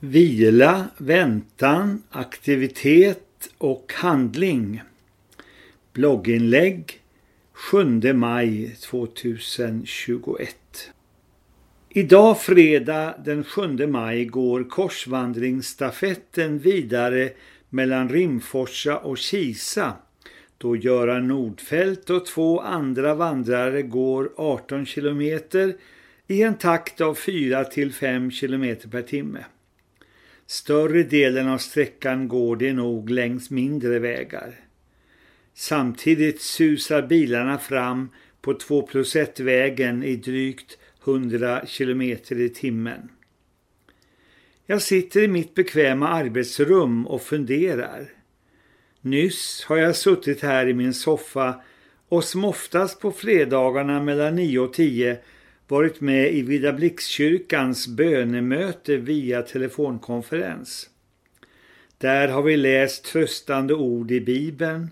Vila, väntan, aktivitet och handling. Blogginlägg 7 maj 2021. Idag fredag den 7 maj går korsvandringsstafetten vidare mellan Rimforsa och Kisa då Göran Nordfält och två andra vandrare går 18 kilometer i en takt av 4 till 5 kilometer per timme. Större delen av sträckan går det nog längs mindre vägar. Samtidigt susar bilarna fram på 2 plus 1-vägen i drygt 100 kilometer i timmen. Jag sitter i mitt bekväma arbetsrum och funderar. Nyss har jag suttit här i min soffa och som oftast på fredagarna mellan 9 och 10 varit med i Vida Blixkyrkans bönemöte via telefonkonferens. Där har vi läst tröstande ord i Bibeln,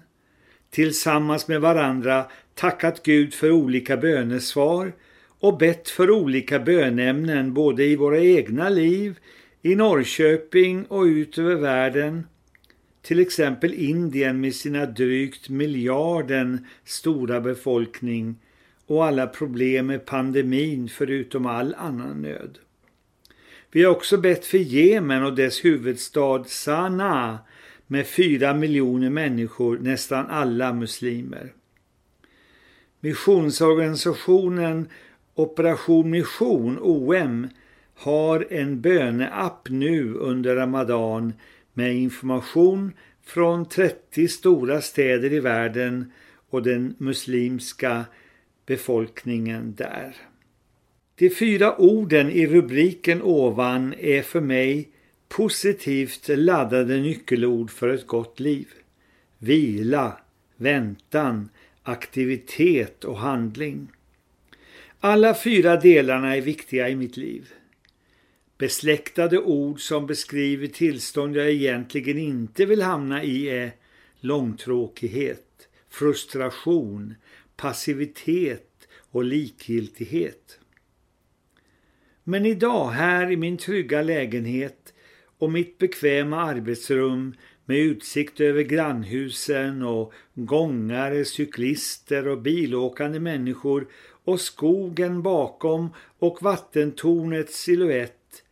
tillsammans med varandra tackat Gud för olika bönesvar och bett för olika bönämnen både i våra egna liv, i Norrköping och ut över världen. Till exempel Indien med sina drygt miljarden stora befolkning och alla problem med pandemin förutom all annan nöd. Vi har också bett för Jemen och dess huvudstad Sanaa med fyra miljoner människor, nästan alla muslimer. Missionsorganisationen Operation Mission, OM, har en böneapp nu under Ramadan med information från 30 stora städer i världen och den muslimska befolkningen där. De fyra orden i rubriken ovan är för mig positivt laddade nyckelord för ett gott liv. Vila, väntan, aktivitet och handling. Alla fyra delarna är viktiga i mitt liv. Besläktade ord som beskriver tillstånd jag egentligen inte vill hamna i är långtråkighet, frustration, passivitet och likgiltighet. Men idag här i min trygga lägenhet och mitt bekväma arbetsrum med utsikt över grannhusen och gångare, cyklister och bilåkande människor och skogen bakom och vattentornets siluett.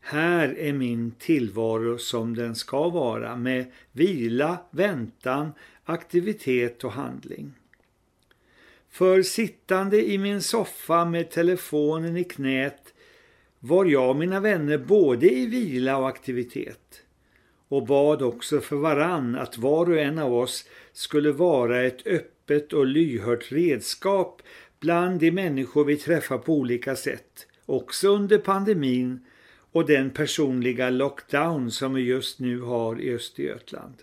Här är min tillvaro som den ska vara med vila, väntan, aktivitet och handling. För sittande i min soffa med telefonen i knät var jag och mina vänner både i vila och aktivitet och bad också för varann att var och en av oss skulle vara ett öppet och lyhört redskap bland de människor vi träffar på olika sätt, också under pandemin och den personliga lockdown som vi just nu har i Östergötland.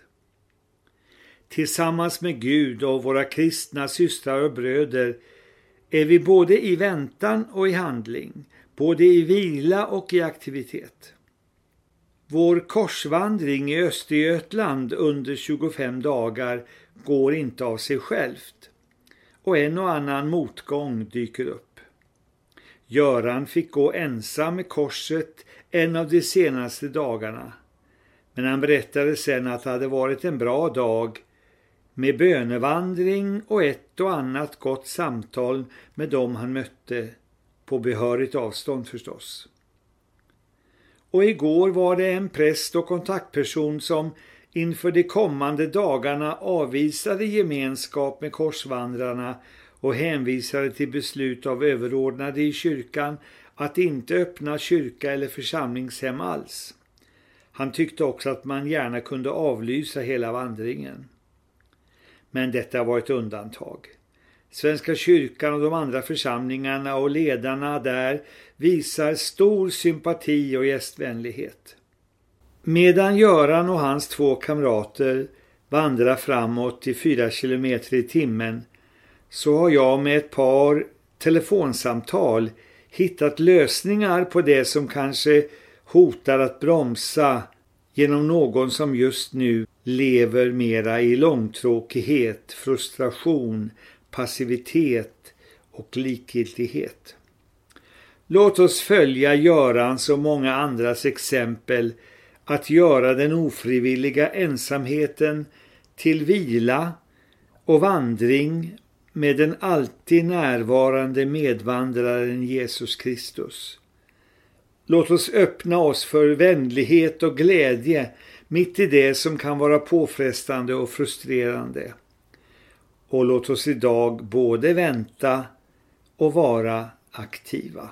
Tillsammans med Gud och våra kristna systrar och bröder är vi både i väntan och i handling, både i vila och i aktivitet. Vår korsvandring i Östergötland under 25 dagar går inte av sig självt och en och annan motgång dyker upp. Göran fick gå ensam med korset en av de senaste dagarna men han berättade sen att det hade varit en bra dag med bönevandring och ett och annat gott samtal med dem han mötte, på behörigt avstånd förstås. Och igår var det en präst och kontaktperson som inför de kommande dagarna avvisade gemenskap med korsvandrarna och hänvisade till beslut av överordnade i kyrkan att inte öppna kyrka eller församlingshem alls. Han tyckte också att man gärna kunde avlysa hela vandringen men detta var ett undantag. Svenska kyrkan och de andra församlingarna och ledarna där visar stor sympati och gästvänlighet. Medan Göran och hans två kamrater vandrar framåt i fyra kilometer i timmen så har jag med ett par telefonsamtal hittat lösningar på det som kanske hotar att bromsa genom någon som just nu lever mera i långtråkighet, frustration, passivitet och likgiltighet. Låt oss följa Görans och många andras exempel att göra den ofrivilliga ensamheten till vila och vandring med den alltid närvarande medvandraren Jesus Kristus. Låt oss öppna oss för vänlighet och glädje mitt i det som kan vara påfrestande och frustrerande. Och låt oss idag både vänta och vara aktiva.